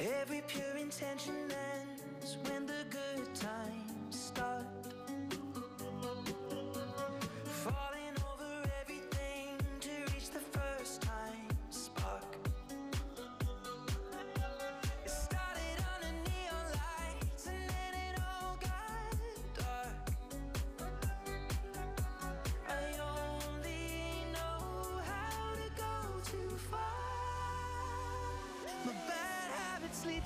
Every pure intention ends when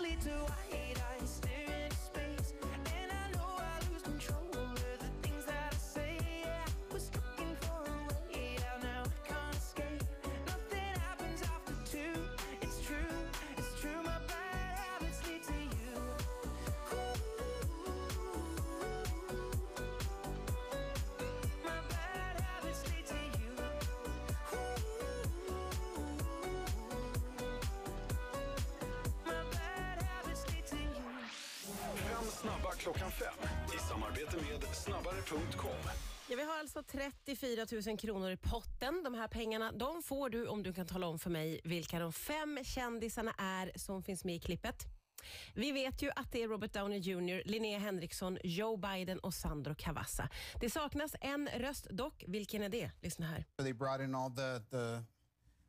nicely to I Snabba klockan fem i samarbete med snabbare.com. Ja, vi har alltså 34 000 kronor i potten. De här pengarna de får du om du kan tala om för mig vilka de fem kändisarna är som finns med i klippet. Vi vet ju att det är Robert Downey Jr, Linnea Henriksson, Joe Biden och Sandro Cavazza. Det saknas en röst dock. Vilken är det? Lyssna här. They brought in all the, the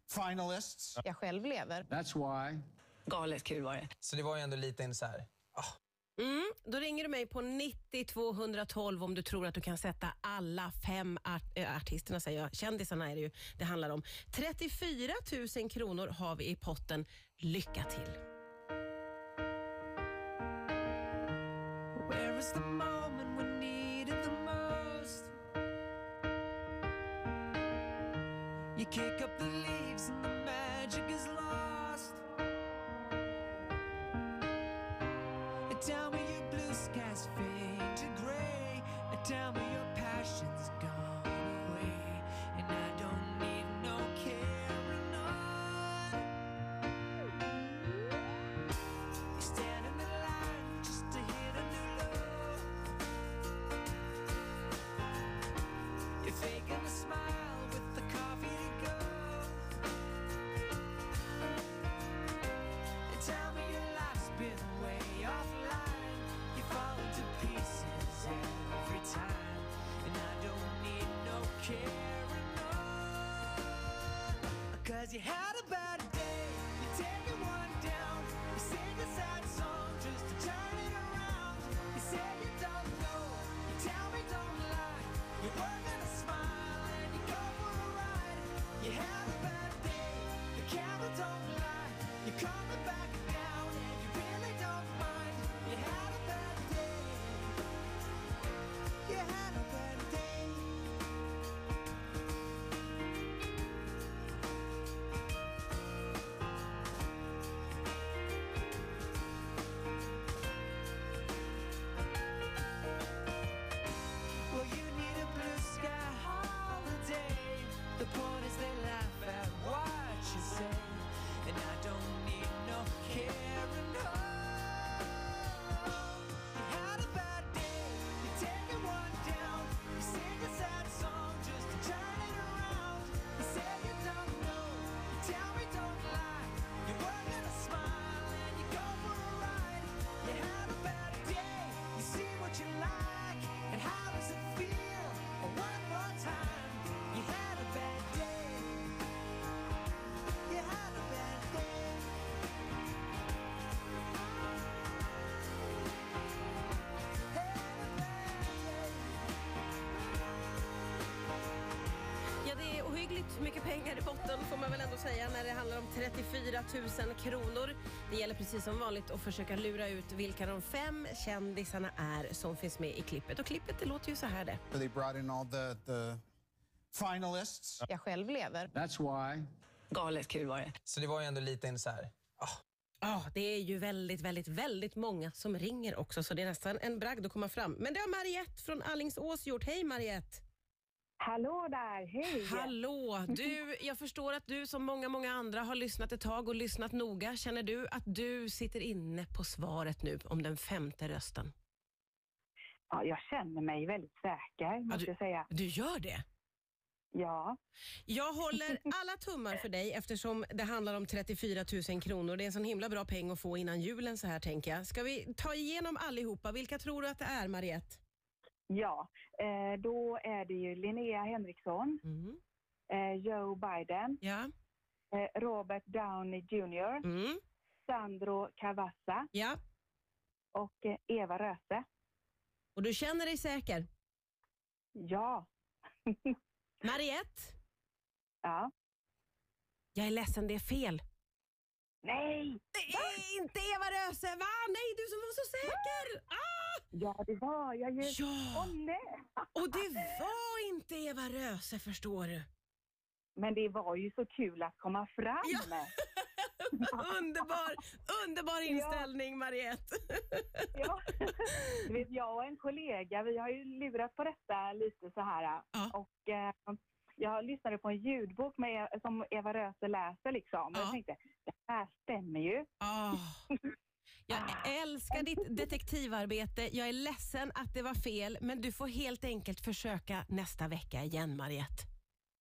finalists. Jag själv lever. That's why. Galet kul var det. Så det var ju ändå lite en så här, oh, Mm, då ringer du mig på 90 212 om du tror att du kan sätta alla fem art eh, artisterna, säger jag. kändisarna är det ju det handlar om. 34 000 kronor har vi i potten. Lycka till! Where is the moment we needed the mest? You kick up the leaves and the magic is lost Tell me your blue skies fade to gray. Tell me your passion's gone. you had a otroligt mycket pengar i botten får man väl ändå säga när det handlar om 34 000 kronor. Det gäller precis som vanligt att försöka lura ut vilka de fem kändisarna är som finns med i klippet. Och klippet det låter ju så här det. They brought in all the, the finalists. Jag själv lever. That's why. Galet kul var det. Så det var ju ändå lite en så här, ah, Ja, det är ju väldigt, väldigt, väldigt många som ringer också så det är nästan en bragd att komma fram. Men det har Mariette från Allingsås gjort. Hej Mariette! Hallå där, hej! Hallå! Du, jag förstår att du som många, många andra har lyssnat ett tag och lyssnat noga. Känner du att du sitter inne på svaret nu om den femte rösten? Ja, jag känner mig väldigt säker, måste du- jag säga. Du gör det? Ja, Jag håller alla tummar för dig eftersom det handlar om 34 000 kronor. Det är en sån himla bra peng att få innan julen så här tänker jag. Ska vi ta igenom allihopa? Vilka tror du att det är Mariette? Ja. Eh, då är det ju Linnea Henriksson, Mm. eh, Joe Biden, Ja. eh, Robert Downey Jr, Mm. Sandro Cavazza ja. och Eva Röse. Och du känner dig säker? Ja, Mariette? ja. Jag är ledsen, det är fel. Nej! Det är inte Eva Röse, va? Nej, du som var så säker! Ah! Ja, det var jag ju. Ja, Åh nej! och det var inte Eva Röse förstår du. Men det var ju så kul att komma fram Ja. med. Underbar, underbar inställning Mariette. Ja. Du vet, jag och en kollega, vi har ju lurat på detta lite så här. Ja. Och eh, jag lyssnade på en ljudbok med, som Eva Röse läser liksom. Och Ja. jag tänkte, det här stämmer ju. Ah. Jag älskar ditt detektivarbete. Jag är ledsen att det var fel, men du får helt enkelt försöka nästa vecka igen, Mariette.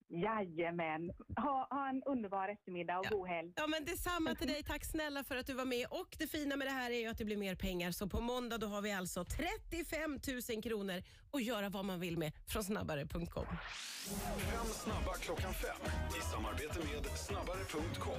Jajamän. Ha, ha en underbar eftermiddag och Ja. god helg. Ja, men detsamma till dig. Tack snälla för att du var med. Och Det fina med det här är ju att det blir mer pengar. Så på måndag då har vi alltså 35 000 kronor att göra vad man vill med från snabbare.com. Fem snabba klockan fem i samarbete med snabbare.com.